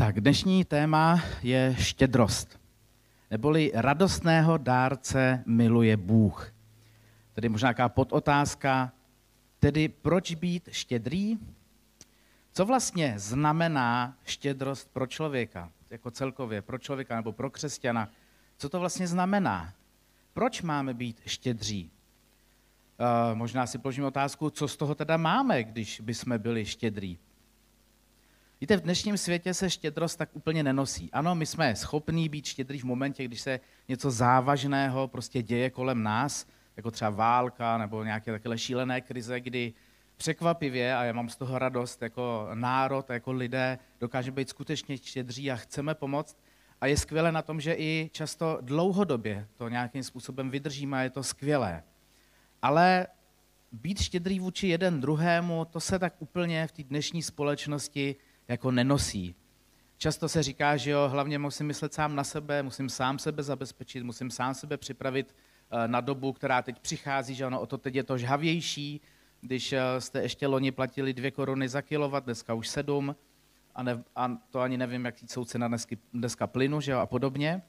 Tak, dnešní téma je štědrost, neboli radostného dárce miluje Bůh. Tedy možná nějaká podotázka, tedy proč být štědrý? Co vlastně znamená štědrost pro člověka, jako celkově, pro člověka nebo pro křesťana? Co to vlastně znamená? Proč máme být štědří? Uh, možná si položím otázku, co z toho teda máme, když bychom byli štědrí. Víte, v dnešním světě se štědrost tak úplně nenosí. Ano, my jsme schopní být štědrý v momentě, když se něco závažného prostě děje kolem nás, jako třeba válka nebo nějaké takové šílené krize, kdy překvapivě, a já mám z toho radost, jako národ, jako lidé, dokážeme být skutečně štědří a chceme pomoct. A je skvělé na tom, že i často dlouhodobě to nějakým způsobem vydržíme a je to skvělé. Ale být štědrý vůči jeden druhému, to se tak úplně v té dnešní společnosti jako nenosí. Často se říká, že jo, hlavně musím myslet sám na sebe, musím sám sebe zabezpečit, musím sám sebe připravit eh, na dobu, která teď přichází, že ono o to teď je to žhavější, když eh, jste ještě loni platili dvě koruny za kilovat, dneska už sedm, a, ne, a to ani nevím, jaký jsou cena dneska, dneska plynu, že jo, a podobně.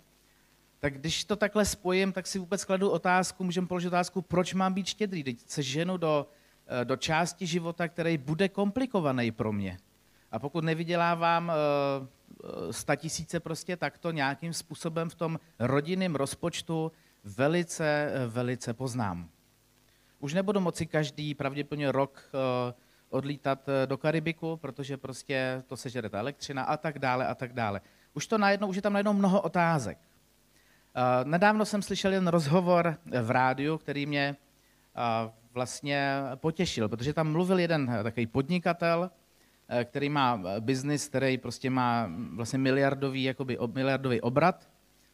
Tak když to takhle spojím, tak si vůbec kladu otázku, můžeme položit otázku, proč mám být štědrý, teď se ženu do, eh, do části života, který bude komplikovaný pro mě. A pokud nevydělávám 100 eh, tisíce prostě, tak to nějakým způsobem v tom rodinném rozpočtu velice, velice poznám. Už nebudu moci každý pravděpodobně rok eh, odlítat eh, do Karibiku, protože prostě to sežere ta elektřina a tak dále a tak dále. Už, to najednou, už je tam najednou mnoho otázek. Nedávno jsem slyšel jen rozhovor v rádiu, který mě vlastně potěšil, protože tam mluvil jeden takový podnikatel, Eh, který má eh, biznis, který prostě má vlastně miliardový, jakoby, miliardový obrat,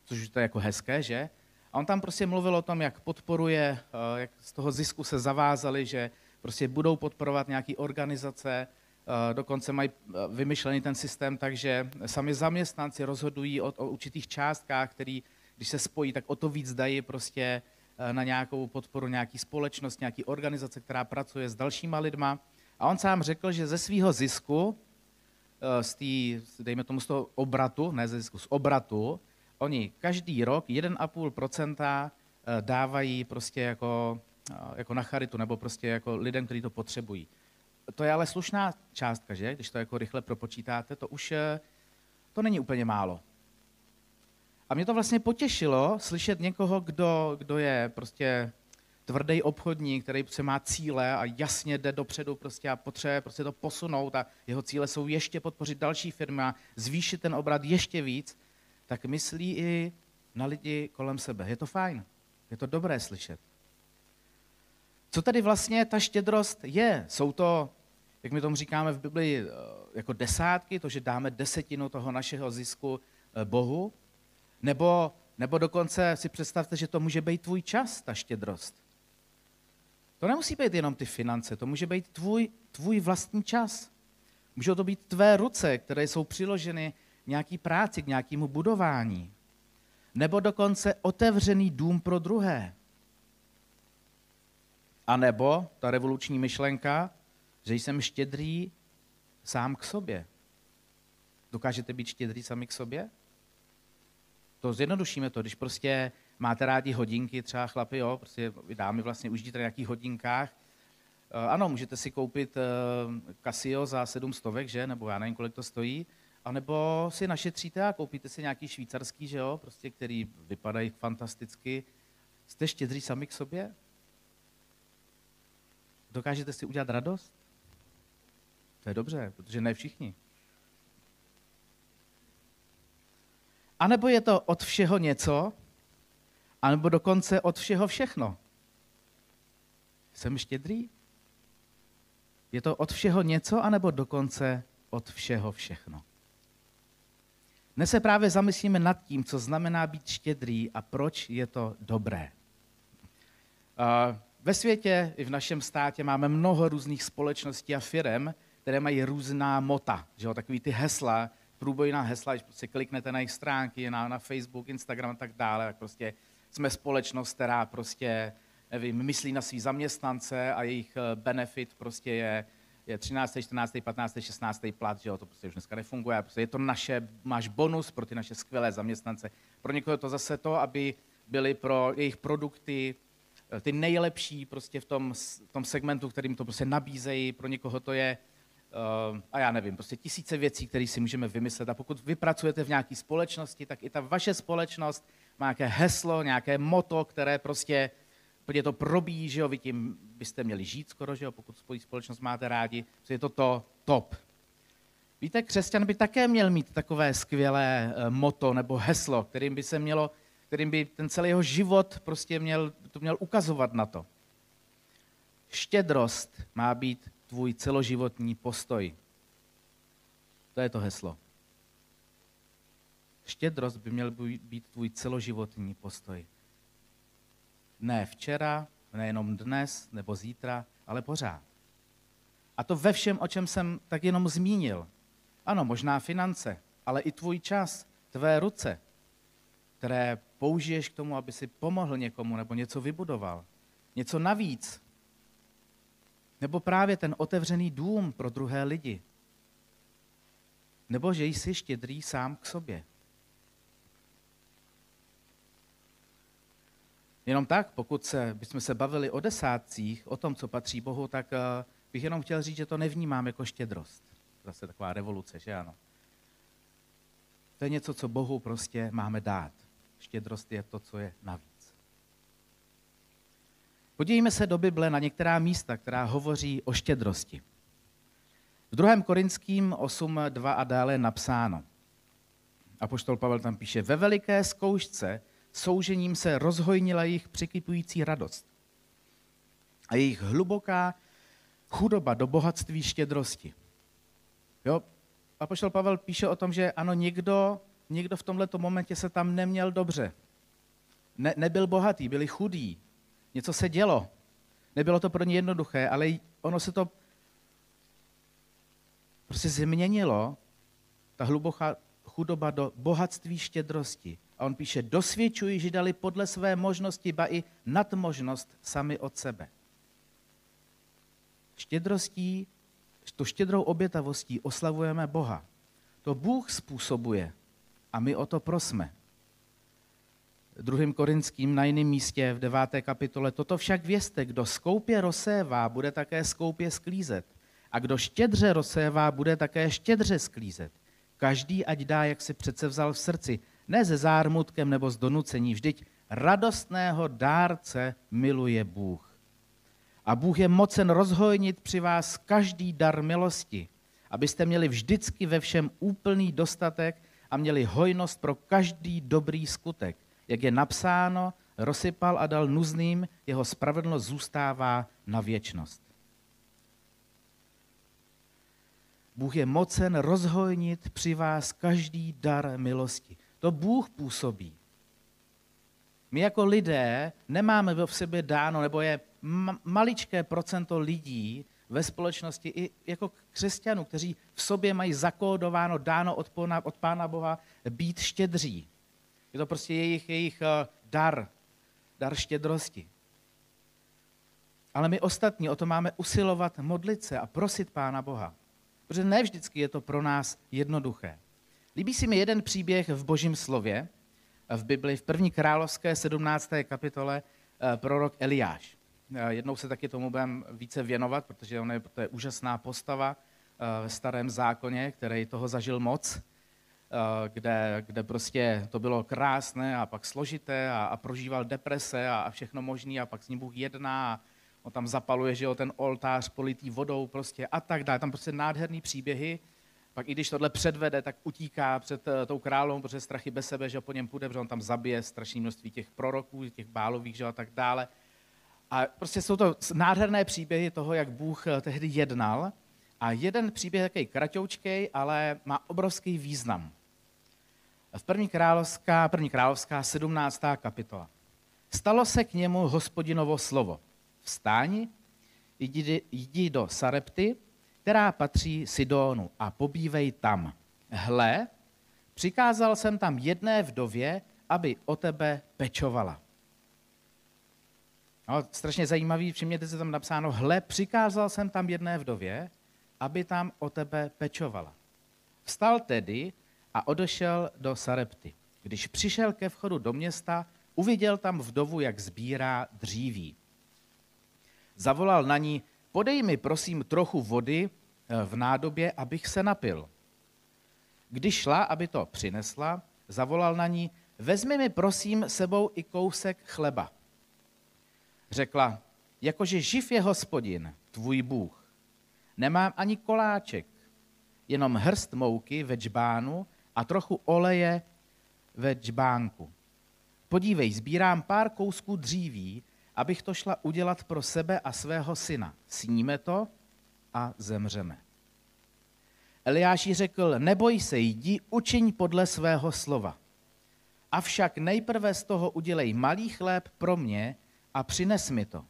což už to je jako hezké, že? A on tam prostě mluvil o tom, jak podporuje, eh, jak z toho zisku se zavázali, že prostě budou podporovat nějaké organizace, dokonce mají vymyšlený ten systém, takže sami zaměstnanci rozhodují o, o určitých částkách, který, když se spojí, tak o to víc dají prostě na nějakou podporu nějaký společnost, nějaký organizace, která pracuje s dalšíma lidma. A on sám řekl, že ze svého zisku, eh, z tý, dejme tomu z toho obratu, ne ze zisku, z obratu, oni každý rok 1,5% eh, dávají prostě jako, eh, jako na charitu, nebo prostě jako lidem, kteří to potřebují. To je ale slušná částka, že? Když to jako rychle propočítáte, to už to není úplně málo. A mě to vlastně potěšilo slyšet někoho, kdo, kdo je prostě tvrdý obchodník, který se má cíle a jasně jde dopředu prostě a potřebuje prostě to posunout a jeho cíle jsou ještě podpořit další firmy a zvýšit ten obrat ještě víc, tak myslí i na lidi kolem sebe. Je to fajn, je to dobré slyšet. Co tedy vlastně ta štědrost je? Jsou to, jak my tomu říkáme v Biblii, eh, jako desátky, to, že dáme desetinu toho našeho zisku eh, Bohu? Nebo, nebo dokonce si představte, že to může být tvůj čas, ta štědrost. To nemusí být jenom ty finance, to může být tvůj, tvůj vlastní čas. Můžou to být tvé ruce, které jsou přiloženy nějaký práci, k nějakému budování. Nebo dokonce otevřený dům pro druhé. A nebo ta revoluční myšlenka, že jsem štědrý sám k sobě. Dokážete být štědrý sami k sobě? To zjednodušíme to, když prostě máte rádi hodinky, třeba chlapi, jo, prostě dámy vlastně užijete na nějakých hodinkách. Eh, ano, můžete si koupit eh, Casio za 700, že, nebo já nevím, kolik to stojí, a nebo si našetříte a koupíte si nějaký švýcarský, že jo, prostě, který vypadají fantasticky. Jste štědří sami k sobě? Dokážete si udělat radost? To je dobře, protože ne všichni. A nebo je to od všeho něco, anebo dokonce od všeho všechno. Jsem štědrý? Je to od všeho něco, anebo dokonce od všeho všechno? Dnes se právě zamyslíme nad tím, co znamená být štědrý a proč je to dobré. Ve světě i v našem státě máme mnoho různých společností a firm, které mají různá mota, že jo, takový ty hesla, průbojná hesla, když prostě kliknete na jejich stránky, na, na Facebook, Instagram a tak dále, tak prostě jsme společnost, která prostě, nevím, myslí na svý zaměstnance a jejich eh, benefit prostě je je 13., 14., 15., 16. plat, že jo, to prostě už dneska nefunguje, prostě je to naše, máš bonus pro ty naše skvělé zaměstnance. Pro někoho je to zase to, aby byly pro jejich produkty eh, ty nejlepší prostě v tom, v tom segmentu, kterým to prostě nabízejí, pro někoho to je, a já nevím, prostě tisíce věcí, které si můžeme vymyslet. A pokud vy pracujete v nějaké společnosti, tak i ta vaše společnost má nějaké heslo, nějaké moto, které prostě protože to probíjí, že jo, vy tím byste měli žít skoro, že jo, pokud svoji společnost máte rádi, že je to to top. Víte, křesťan by také měl mít takové skvělé eh, moto nebo heslo, kterým by se mělo, kterým by ten celý jeho život prostě měl, to měl ukazovat na to. Štědrost má být tvůj celoživotní postoj. To je to heslo. Štědrost by měl být tvůj celoživotní postoj. Ne včera, nejenom dnes nebo zítra, ale pořád. A to ve všem, o čem jsem tak jenom zmínil. Ano, možná finance, ale i tvůj čas, tvé ruce, které použiješ k tomu, aby si pomohl někomu nebo něco vybudoval. Něco navíc. Nebo právě ten otevřený dům pro druhé lidi. Nebo že jsi štědrý sám k sobě. Jenom tak, pokud se, bychom se bavili o desátcích, o tom, co patří Bohu, tak uh, bych jenom chtěl říct, že to nevnímám jako štědrost. Zase taková revoluce, že ano. To je něco, co Bohu prostě máme dát. Štědrost je to, co je navíc. Podívejme se do Bible na některá místa, která hovoří o štědrosti. V 2. Korinským 8, 2 a dále napsáno. A poštol Pavel tam píše, ve veliké zkoušce soužením se rozhojnila jejich překypující radost a jejich hluboká chudoba do bohatství štědrosti. Jo? A pošel Pavel píše o tom, že ano, někdo, někdo v tomto momentě se tam neměl dobře. Ne, nebyl bohatý, byli chudí. Něco se dělo. Nebylo to pro ně jednoduché, ale ono se to prostě změnilo, ta hluboká chudoba do bohatství štědrosti. A on píše, dosvědčují, že dali podle své možnosti, ba i nadmožnost sami od sebe. Štědrostí, to štědrou obětavostí oslavujeme Boha. To Bůh způsobuje a my o to prosme. Druhým korinským na jiném místě v deváté kapitole. Toto však vězte, kdo skoupě rozsévá, bude také skoupě sklízet. A kdo štědře rozsévá, bude také štědře sklízet. Každý ať dá, jak si přece vzal v srdci, ne se zármutkem nebo z donucení. Vždyť radostného dárce miluje Bůh. A Bůh je mocen rozhojnit při vás každý dar milosti, abyste měli vždycky ve všem úplný dostatek a měli hojnost pro každý dobrý skutek. Jak je napsáno, rozsypal a dal nuzným, jeho spravedlnost zůstává na věčnost. Bůh je mocen rozhojnit při vás každý dar milosti. To Bůh působí. My jako lidé nemáme v sobě dáno, nebo je maličké procento lidí ve společnosti, i jako křesťanů, kteří v sobě mají zakódováno, dáno od, od Pána Boha být štědří. Je to prostě jejich, jejich eh, dar, dar štědrosti. Ale my ostatní o to máme usilovat, modlit se a prosit Pána Boha. Protože ne vždycky je to pro nás jednoduché. Líbí si mi jeden příběh v Božím slově, v Bibli, v první královské 17. kapitole, eh, prorok Eliáš. Eh, jednou se taky tomu budeme více věnovat, protože on je, to je úžasná postava eh, ve starém zákoně, který toho zažil moc, kde, kde prostě to bylo krásné a pak složité a, a prožíval deprese a, a všechno možné a pak s ním Bůh jedná a on tam zapaluje, že jo, ten oltář politý vodou prostě a tak dále. Tam prostě nádherný příběhy, pak i když tohle předvede, tak utíká před uh, tou králou, protože strachy bez sebe, že po něm půjde, protože on tam zabije strašné množství těch proroků, těch bálových, že a tak dále. A prostě jsou to nádherné příběhy toho, jak Bůh uh, tehdy jednal. A jeden příběh je takový kratoučkej, ale má obrovský význam. V první královská, první královská 17. kapitola. Stalo se k němu hospodinovo slovo. Vstáň, jdi, jdi do Sarepty, která patří Sidonu a pobívej tam. Hle, přikázal jsem tam jedné vdově, aby o tebe pečovala. No, strašně zajímavý, všimněte se tam napsáno, hle, přikázal jsem tam jedné vdově, aby tam o tebe pečovala. Vstal tedy a odešel do Sarepty. Když přišel ke vchodu do města, uviděl tam vdovu, jak sbírá dříví. Zavolal na ní, podej mi prosím trochu vody eh, v nádobě, abych se napil. Když šla, aby to přinesla, zavolal na ní, vezmi mi prosím sebou i kousek chleba. Řekla, jakože živ je hospodin, tvůj Bůh. Nemám ani koláček, jenom hrst mouky ve džbánu a trochu oleje ve džbánku. Podívej, sbírám pár kousků dříví, abych to šla udělat pro sebe a svého syna. Sníme to a zemřeme. Eliáš jí řekl, neboj se, jdi, učiň podle svého slova. Avšak nejprve z toho udělej malý chléb pro mě a přines mi to.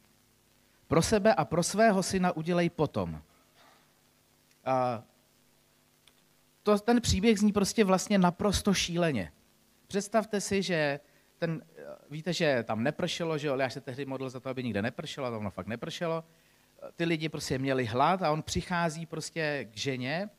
Pro sebe a pro svého syna udělej potom. A to, ten příběh zní prostě vlastně naprosto šíleně. Představte si, že ten, víte, že tam nepršelo, že Eliáš se tehdy modlil za to, aby nikde nepršelo, a to ono fakt nepršelo. Ty lidi prostě měli hlad a on přichází prostě k ženě,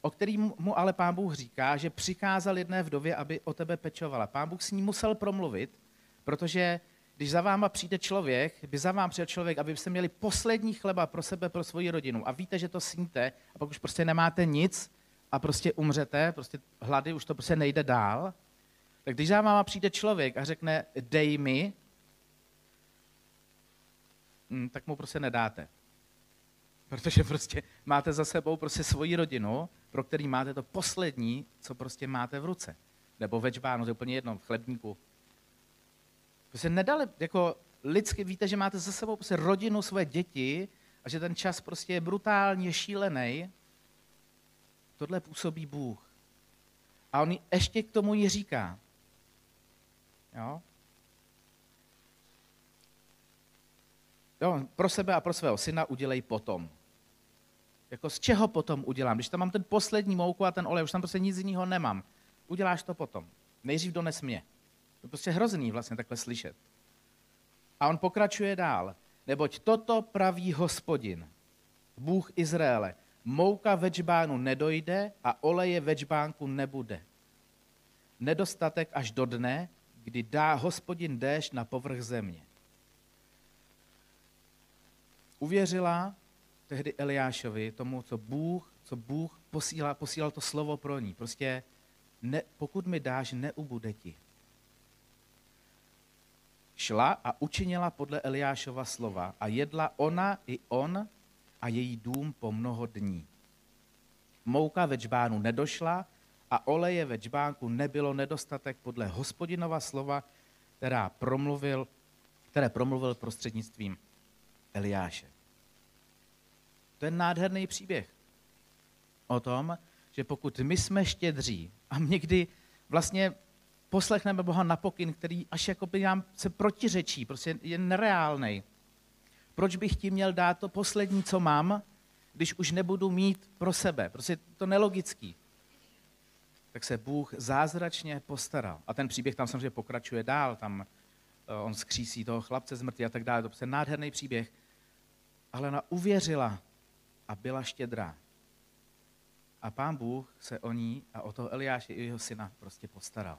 o který mu ale pán Bůh říká, že přikázal jedné vdově, aby o tebe pečovala. Pán Bůh s ní musel promluvit, protože když za váma přijde člověk, by za vám přijel člověk, aby byste měli poslední chleba pro sebe, pro svoji rodinu a víte, že to sníte a pak už prostě nemáte nic a prostě umřete, prostě hlady, už to prostě nejde dál, tak když za váma přijde člověk a řekne dej mi, hm, tak mu prostě nedáte. Protože prostě máte za sebou prostě svoji rodinu, pro který máte to poslední, co prostě máte v ruce. Nebo ve čbánu, to je úplně jedno, v chlebníku, Prostě nedali, jako lidsky víte, že máte za sebou prostě rodinu, své děti a že ten čas prostě je brutálně šílený. Tohle působí Bůh. A on ještě k tomu ji říká. Jo? Jo, pro sebe a pro svého syna udělej potom. Jako z čeho potom udělám? Když tam mám ten poslední mouku a ten olej, už tam prostě nic jiného nemám. Uděláš to potom. Nejdřív dones mě. To je prostě hrozný vlastně takhle slyšet. A on pokračuje dál. Neboť toto praví hospodin, Bůh Izraele. Mouka ve džbánu nedojde a oleje ve džbánku nebude. Nedostatek až do dne, kdy dá hospodin déšť na povrch země. Uvěřila tehdy Eliášovi tomu, co Bůh, co Bůh posílal, posílal to slovo pro ní. Prostě ne, pokud mi dáš, neubude ti šla a učinila podle Eliášova slova a jedla ona i on a její dům po mnoho dní. Mouka ve džbánu nedošla a oleje ve džbánku nebylo nedostatek podle hospodinova slova, která promluvil, které promluvil prostřednictvím Eliáše. To je nádherný příběh o tom, že pokud my jsme štědří a někdy vlastně poslechneme Boha na pokyn, který až jako by nám se protiřečí, prostě je nereálný. Proč bych ti měl dát to poslední, co mám, když už nebudu mít pro sebe? Prostě to nelogický. Tak se Bůh zázračně postaral. A ten příběh tam samozřejmě pokračuje dál, tam eh, on skřísí toho chlapce z a tak dále. To je nádherný příběh. Ale ona uvěřila a byla štědrá. A pán Bůh se o ní a o toho Eliáše i jeho syna prostě postaral.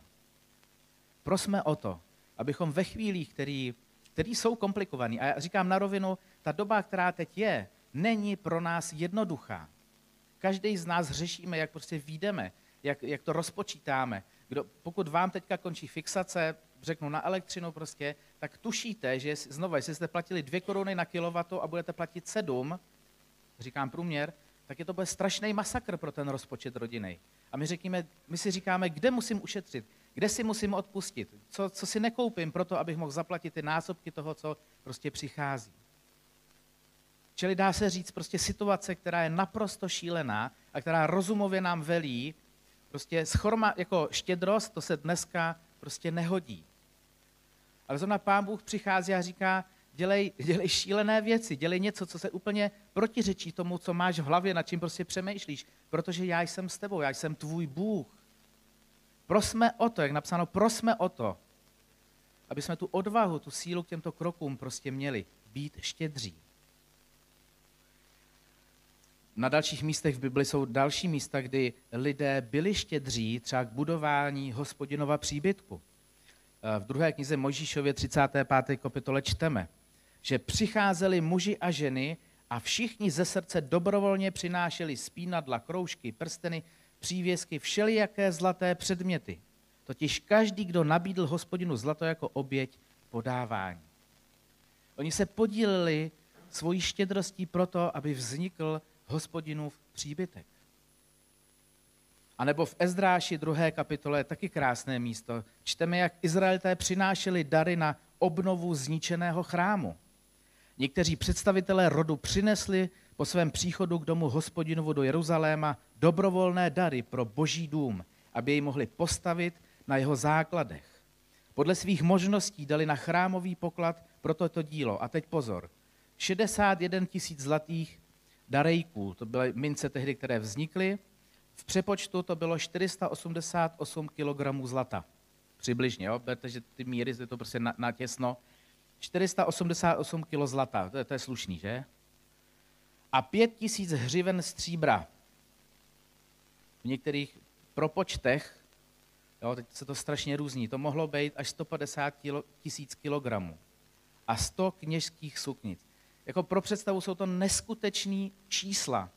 Prosme o to, abychom ve chvílích, který, který jsou komplikovaný, a já říkám na rovinu, ta doba, která teď je, není pro nás jednoduchá. Každý z nás řešíme, jak prostě výjdeme, jak, jak to rozpočítáme. Kdo, pokud vám teďka končí fixace, řeknu na elektřinu prostě, tak tušíte, že znova, jestli jste platili dvě koruny na kilowatt a budete platit sedm, říkám průměr, tak je to bude strašný masakr pro ten rozpočet rodiny. A my, řekneme, my si říkáme, kde musím ušetřit, kde si musím odpustit, co, co si nekoupím proto, abych mohl zaplatit ty násobky toho, co prostě přichází. Čili dá se říct prostě situace, která je naprosto šílená a která rozumově nám velí, prostě schorma, jako štědrost, to se dneska prostě nehodí. Ale zrovna pán Bůh přichází a říká, dělej, dělej šílené věci, dělej něco, co se úplně protiřečí tomu, co máš v hlavě, nad čím prostě přemýšlíš, protože já jsem s tebou, já jsem tvůj Bůh. Prosme o to, jak napsáno, prosme o to, aby jsme tu odvahu, tu sílu k těmto krokům prostě měli, být štědří. Na dalších místech v Bibli jsou další místa, kdy lidé byli štědří třeba k budování hospodinova příbytku. Eh, v druhé knize Mojžíšově 35. kapitole čteme, že přicházeli muži a ženy a všichni ze srdce dobrovolně přinášeli spínadla, kroužky, prsteny, přívěsky, všelijaké zlaté předměty. Totiž každý, kdo nabídl hospodinu zlato jako oběť, podávání. Oni se podíleli svojí štědrostí proto, aby vznikl hospodinův příbytek. A nebo v Ezdráši druhé kapitole taky krásné místo. Čteme, jak Izraelité přinášeli dary na obnovu zničeného chrámu. Někteří představitelé rodu přinesli po svém příchodu k domu hospodinovu do Jeruzaléma dobrovolné dary pro boží dům, aby jej mohli postavit na jeho základech. Podle svých možností dali na chrámový poklad pro toto dílo. A teď pozor. 61 tisíc zlatých darejků, to byly mince tehdy, které vznikly. V přepočtu to bylo 488 kg zlata. Přibližně, jo? Berte, že ty míry, je to prostě natěsno. 488 kg zlata, to je, to je slušný, že? A 5 tisíc hřiven stříbra. V některých propočtech Jo, teď se to strašně různí. To mohlo být až 150 tisíc kilogramů a 100 kněžských suknic. Jako pro představu jsou to neskutečné čísla.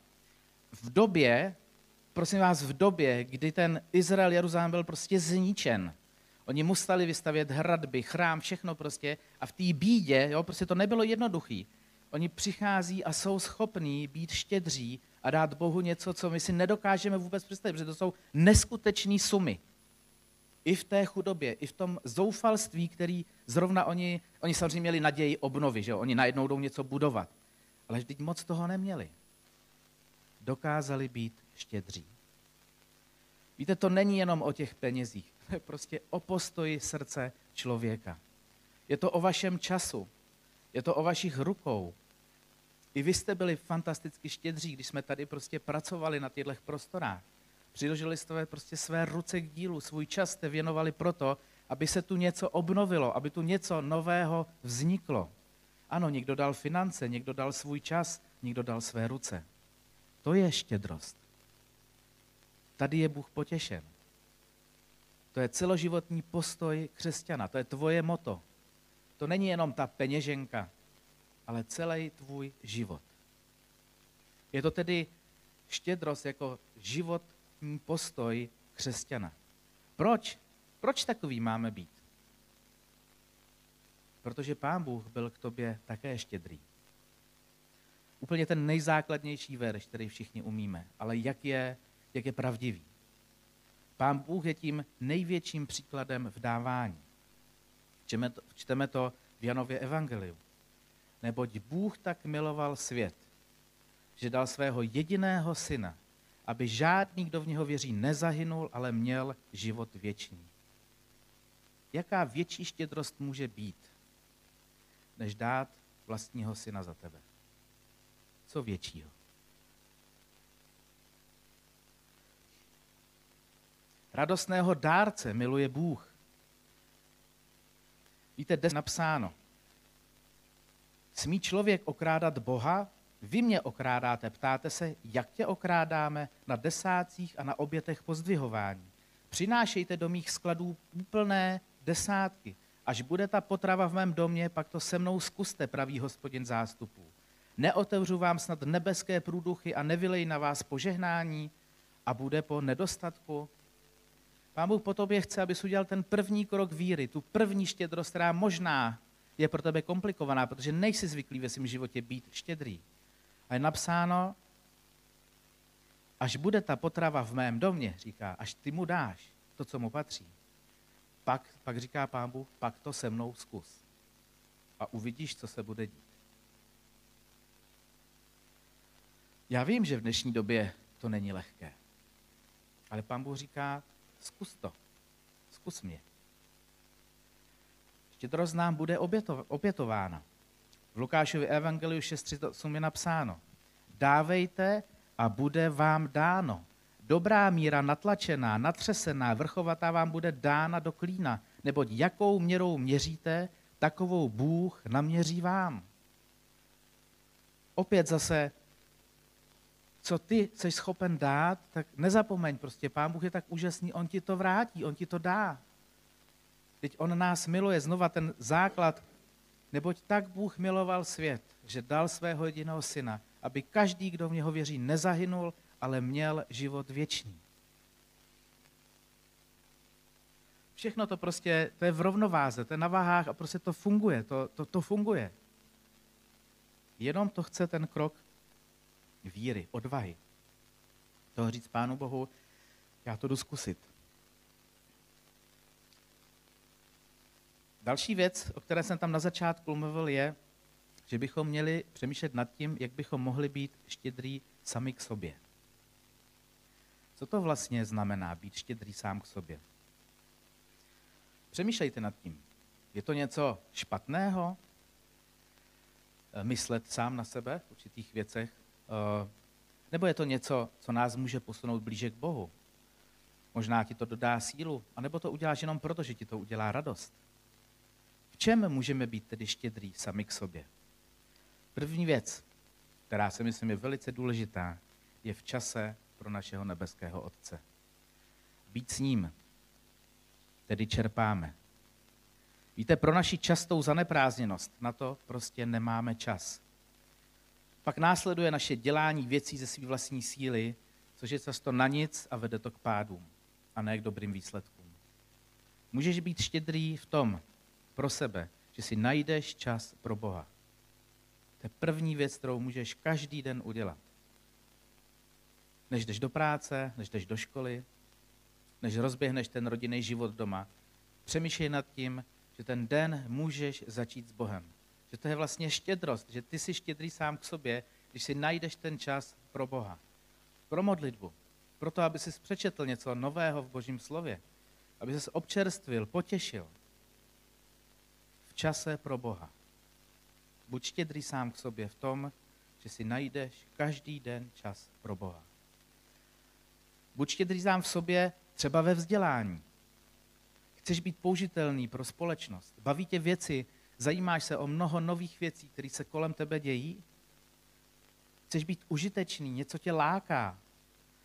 V době, prosím vás, v době, kdy ten Izrael, Jeruzalém byl prostě zničen, Oni museli vystavět hradby, chrám, všechno prostě. A v té bídě, jo, prostě to nebylo jednoduchý. Oni přichází a jsou schopní být štědří a dát Bohu něco, co my si nedokážeme vůbec představit, protože to jsou neskutečné sumy i v té chudobě, i v tom zoufalství, který zrovna oni, oni samozřejmě měli naději obnovy, že oni najednou jdou něco budovat. Ale vždyť moc toho neměli. Dokázali být štědří. Víte, to není jenom o těch penězích, to je prostě o postoji srdce člověka. Je to o vašem času, je to o vašich rukou. I vy jste byli fantasticky štědří, když jsme tady prostě pracovali na těchto prostorách. Přiložili jste prostě své ruce k dílu, svůj čas jste věnovali proto, aby se tu něco obnovilo, aby tu něco nového vzniklo. Ano, někdo dal finance, někdo dal svůj čas, někdo dal své ruce. To je štědrost. Tady je Bůh potěšen. To je celoživotní postoj křesťana, to je tvoje moto. To není jenom ta peněženka, ale celý tvůj život. Je to tedy štědrost jako život postoj křesťana. Proč? Proč takový máme být? Protože Pán Bůh byl k tobě také štědrý. Úplně ten nejzákladnější verš, který všichni umíme, ale jak je, jak je pravdivý. Pán Bůh je tím největším příkladem v dávání. Čteme to, čteme to v Janově evangeliu. Neboť Bůh tak miloval svět, že dal svého jediného syna, aby žádný, kdo v něho věří, nezahynul, ale měl život věčný. Jaká větší štědrost může být, než dát vlastního syna za tebe? Co většího? Radostného dárce miluje Bůh. Víte, dnes napsáno. Smí člověk okrádat Boha? Vy mě okrádáte, ptáte se, jak tě okrádáme na desácích a na obětech pozdvihování. Přinášejte do mých skladů úplné desátky. Až bude ta potrava v mém domě, pak to se mnou zkuste, pravý hospodin zástupů. Neotevřu vám snad nebeské průduchy a nevylej na vás požehnání a bude po nedostatku. Pán Bůh po tobě chce, abys udělal ten první krok víry, tu první štědrost, která možná je pro tebe komplikovaná, protože nejsi zvyklý ve svém životě být štědrý. A je napsáno, až bude ta potrava v mém domě, říká, až ty mu dáš to, co mu patří, pak, pak říká pán Bůh, pak to se mnou zkus. A uvidíš, co se bude dít. Já vím, že v dnešní době to není lehké. Ale pán Bůh říká, zkus to. Zkus mě. Štědrost nám bude opětována. V Lukášově evangeliu 6.38 je napsáno, dávejte a bude vám dáno. Dobrá míra natlačená, natřesená, vrchovatá vám bude dána do klína, neboť jakou měrou měříte, takovou Bůh naměří vám. Opět zase, co ty jsi schopen dát, tak nezapomeň prostě, Pán Bůh je tak úžasný, On ti to vrátí, On ti to dá. Teď On nás miluje, znova ten základ, neboť tak Bůh miloval svět, že dal svého jediného syna, aby každý, kdo v něho věří, nezahynul, ale měl život věčný. Všechno to prostě, to je v rovnováze, to je na váhách a prostě to funguje, to, to, to funguje. Jenom to chce ten krok víry, odvahy. Toho říct Pánu Bohu, já to jdu zkusit. Další věc, o které jsem tam na začátku mluvil, je, že bychom měli přemýšlet nad tím, jak bychom mohli být štědrý sami k sobě. Co to vlastně znamená být štědrý sám k sobě? Přemýšlejte nad tím. Je to něco špatného? Myslet sám na sebe v určitých věcech? Eh, nebo je to něco, co nás může posunout blíže k Bohu? Možná ti to dodá sílu, anebo to uděláš jenom proto, že ti to udělá radost. V čem můžeme být tedy štědrý sami k sobě? První věc, která se myslím je velice důležitá, je v čase pro našeho nebeského Otce. Být s ním, tedy čerpáme. Víte, pro naši častou zaneprázdněnost na to prostě nemáme čas. Pak následuje naše dělání věcí ze své vlastní síly, což je často na nic a vede to k pádům a ne k dobrým výsledkům. Můžeš být štědrý v tom pro sebe, že si najdeš čas pro Boha. To je první věc, kterou můžeš každý den udělat. Než jdeš do práce, než jdeš do školy, než rozběhneš ten rodinný život doma, přemýšlej nad tím, že ten den můžeš začít s Bohem. Že to je vlastně štědrost, že ty jsi štědrý sám k sobě, když si najdeš ten čas pro Boha. Pro modlitbu. Pro to, aby si přečetl něco nového v Božím slově. Aby se občerstvil, potěšil. V čase pro Boha. Buď štědrý sám k sobě v tom, že si najdeš každý den čas pro Boha. Buď štědrý sám v sobě třeba ve vzdělání. Chceš být použitelný pro společnost. Baví tě věci, zajímáš se o mnoho nových věcí, které se kolem tebe dějí. Chceš být užitečný, něco tě láká,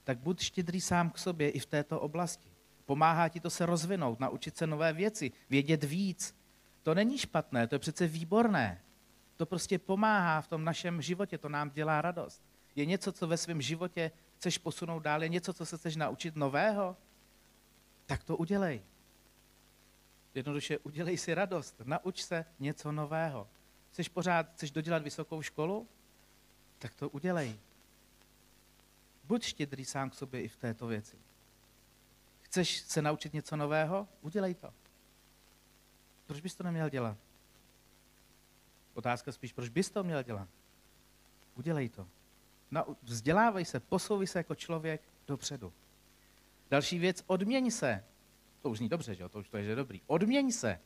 tak buď štědrý sám k sobě i v této oblasti. Pomáhá ti to se rozvinout, naučit se nové věci, vědět víc. To není špatné, to je přece výborné. To prostě pomáhá v tom našem životě, to nám dělá radost. Je něco, co ve svém životě chceš posunout dál, je něco, co se chceš naučit nového, tak to udělej. Jednoduše udělej si radost, nauč se něco nového. Chceš pořád, chceš dodělat vysokou školu? Tak to udělej. Buď štědrý sám k sobě i v této věci. Chceš se naučit něco nového? Udělej to. Proč bys to neměl dělat? Otázka spíš, proč bys to měl dělat? Udělej to. Vzdělávej se, posouvej se jako člověk dopředu. Další věc, odměň se. To už zní dobře, že jo? to už to je, že dobrý. Odměň se.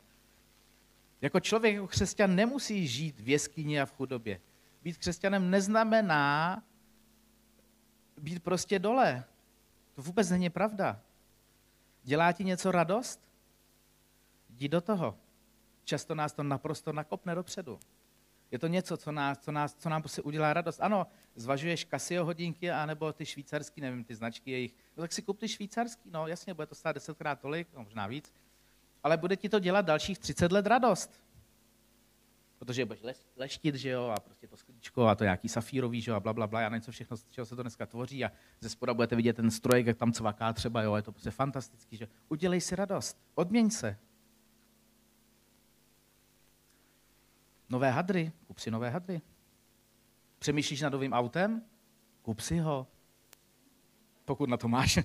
Jako člověk, jako křesťan nemusí žít v jeskyni a v chudobě. Být křesťanem neznamená být prostě dole. To vůbec není pravda. Dělá ti něco radost? Jdi do toho. Často nás to naprosto nakopne dopředu. Je to něco, co, nás, co, nás, co nám prostě udělá radost. Ano, zvažuješ Casio hodinky, anebo ty švýcarský, nevím, ty značky jejich. No tak si kup ty švýcarský, no jasně, bude to stát desetkrát tolik, no, možná víc. Ale bude ti to dělat dalších 30 let radost. Protože budeš leštit, že jo, a prostě to sklíčko a to nějaký safírový, že jo, a bla, bla, bla, já něco všechno, z čeho se to dneska tvoří a ze spoda budete vidět ten strojek, jak tam cvaká třeba, jo, je to prostě fantastický, že udělej si radost, odměň se, Nové hadry, kup si nové hadry. Přemýšlíš nad novým autem? Kup si ho. Pokud na to máš.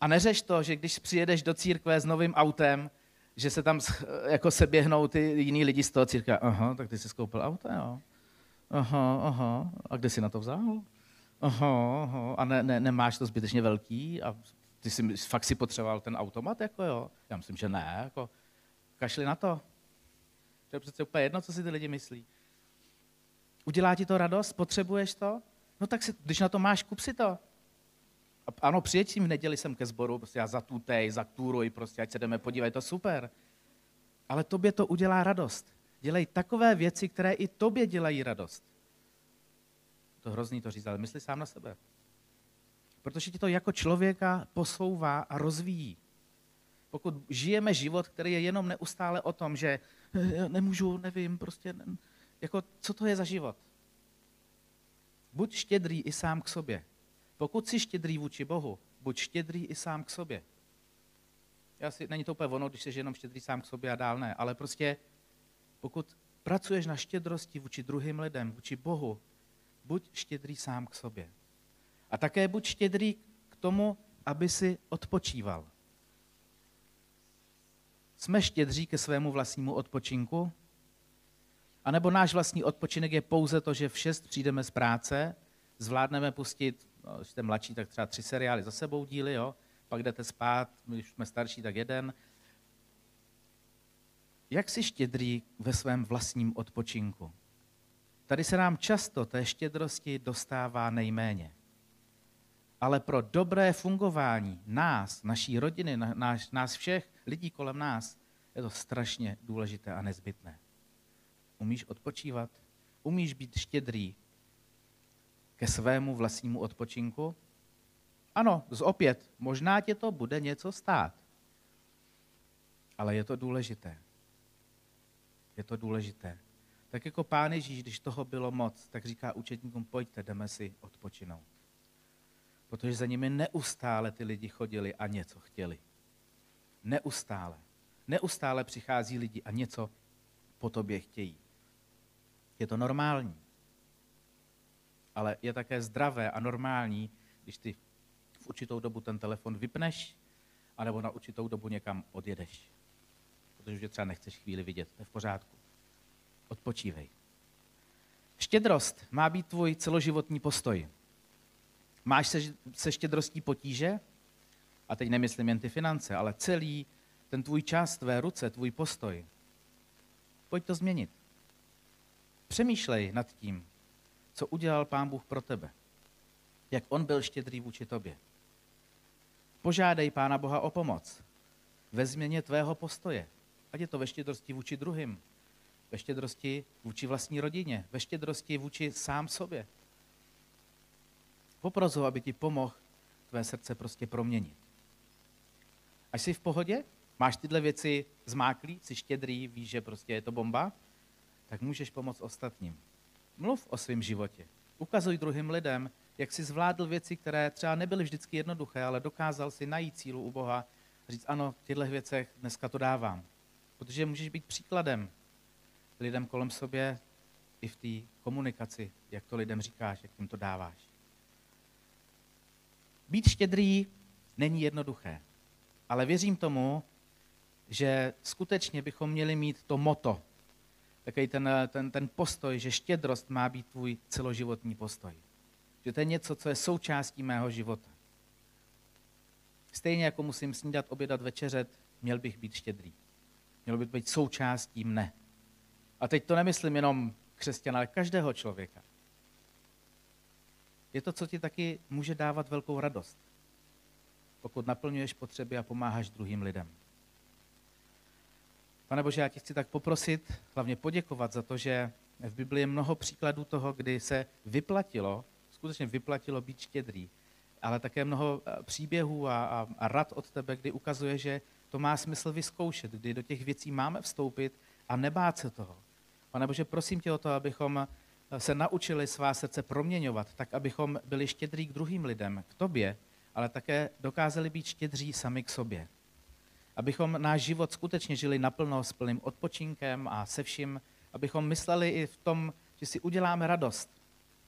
A neřeš to, že když přijedeš do církve s novým autem, že se tam jako se běhnou ty jiní lidi z toho církve. Aha, tak ty jsi skoupil auto, jo. Aha, aha. A kde jsi na to vzal? Aha, aha. A ne, ne, nemáš to zbytečně velký? A ty jsi fakt si potřeboval ten automat, jako jo? Já myslím, že ne, jako kašli na to. To je přece úplně jedno, co si ty lidi myslí. Udělá ti to radost? Potřebuješ to? No tak si, když na to máš, kup si to. A ano, přijeď v neděli sem ke sboru, prostě já zatutej, zakturuj, prostě ať se jdeme podívat, to super. Ale tobě to udělá radost. Dělej takové věci, které i tobě dělají radost. to hrozný to říct, ale mysli sám na sebe. Protože ti to jako člověka posouvá a rozvíjí. Pokud žijeme život, který je jenom neustále o tom, že eh, nemůžu, nevím, prostě, jako co to je za život? Buď štědrý i sám k sobě. Pokud jsi štědrý vůči Bohu, buď štědrý i sám k sobě. Já si, není to úplně ono, když jsi jenom štědrý sám k sobě a dál ne, ale prostě pokud pracuješ na štědrosti vůči druhým lidem, vůči Bohu, buď štědrý sám k sobě. A také buď štědrý k tomu, aby si odpočíval. Jsme štědří ke svému vlastnímu odpočinku? A nebo náš vlastní odpočinek je pouze to, že v šest přijdeme z práce, zvládneme pustit, no, když jste mladší, tak třeba tři seriály za sebou díly, jo? pak jdete spát, když jsme starší, tak jeden. Jak jsi štědrý ve svém vlastním odpočinku? Tady se nám často té štědrosti dostává nejméně. Ale pro dobré fungování nás, naší rodiny, nás, nás všech lidí kolem nás, je to strašně důležité a nezbytné. Umíš odpočívat? Umíš být štědrý ke svému vlastnímu odpočinku? Ano, z opět, možná tě to bude něco stát. Ale je to důležité. Je to důležité. Tak jako pán Ježíš, když toho bylo moc, tak říká učetníkům, pojďte, jdeme si odpočinout. Protože za nimi neustále ty lidi chodili a něco chtěli. Neustále. Neustále přichází lidi a něco po tobě chtějí. Je to normální. Ale je také zdravé a normální, když ty v určitou dobu ten telefon vypneš, anebo na určitou dobu někam odjedeš. Protože už třeba nechceš chvíli vidět. To je v pořádku. Odpočívej. Štědrost má být tvůj celoživotní postoj. Máš se, se štědrostí potíže? A teď nemyslím jen ty finance, ale celý ten tvůj čas, tvé ruce, tvůj postoj. Pojď to změnit. Přemýšlej nad tím, co udělal Pán Bůh pro tebe. Jak on byl štědrý vůči tobě. Požádej Pána Boha o pomoc ve změně tvého postoje. Ať je to ve štědrosti vůči druhým, ve štědrosti vůči vlastní rodině, ve štědrosti vůči sám sobě. Popros ho, aby ti pomohl tvé srdce prostě proměnit. Až jsi v pohodě, máš tyhle věci zmáklý, jsi štědrý, víš, že prostě je to bomba, tak můžeš pomoct ostatním. Mluv o svém životě. Ukazuj druhým lidem, jak jsi zvládl věci, které třeba nebyly vždycky jednoduché, ale dokázal si najít cílu u Boha a říct, ano, v těchto věcech dneska to dávám. Protože můžeš být příkladem lidem kolem sobě i v té komunikaci, jak to lidem říkáš, jak jim to dáváš. Být štědrý není jednoduché, ale věřím tomu, že skutečně bychom měli mít to moto, takový ten, ten, ten postoj, že štědrost má být tvůj celoživotní postoj. Že to je něco, co je součástí mého života. Stejně jako musím snídat, obědat, večeřet, měl bych být štědrý. Měl by být součástí mne. A teď to nemyslím jenom křesťana, ale každého člověka. Je to, co ti taky může dávat velkou radost, pokud naplňuješ potřeby a pomáháš druhým lidem. Pane Bože, já ti chci tak poprosit, hlavně poděkovat za to, že v Biblii je mnoho příkladů toho, kdy se vyplatilo, skutečně vyplatilo být štědrý, ale také mnoho eh, příběhů a, a, a rad od tebe, kdy ukazuje, že to má smysl vyzkoušet, kdy do těch věcí máme vstoupit a nebát se toho. Pane Bože, prosím tě o to, abychom se naučili svá srdce proměňovat, tak abychom byli štědrý k druhým lidem, k tobě, ale také dokázali být štědří sami k sobě. Abychom náš život skutečně žili naplno s plným odpočinkem a se vším, abychom mysleli i v tom, že si uděláme radost,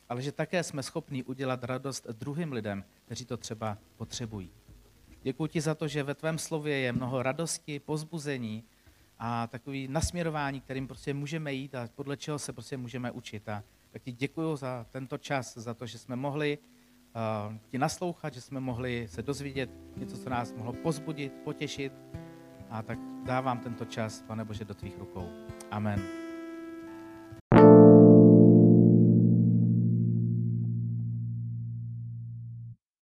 ale že také jsme schopni udělat radost druhým lidem, kteří to třeba potřebují. Děkuji ti za to, že ve tvém slově je mnoho radosti, pozbuzení a takový nasměrování, kterým prostě můžeme jít a podle čeho se prostě můžeme učit. A tak ti děkuji za tento čas, za to, že jsme mohli uh, ti naslouchat, že jsme mohli se dozvědět něco, co nás mohlo pozbudit, potěšit. A tak dávám tento čas, pane Bože, do tvých rukou. Amen.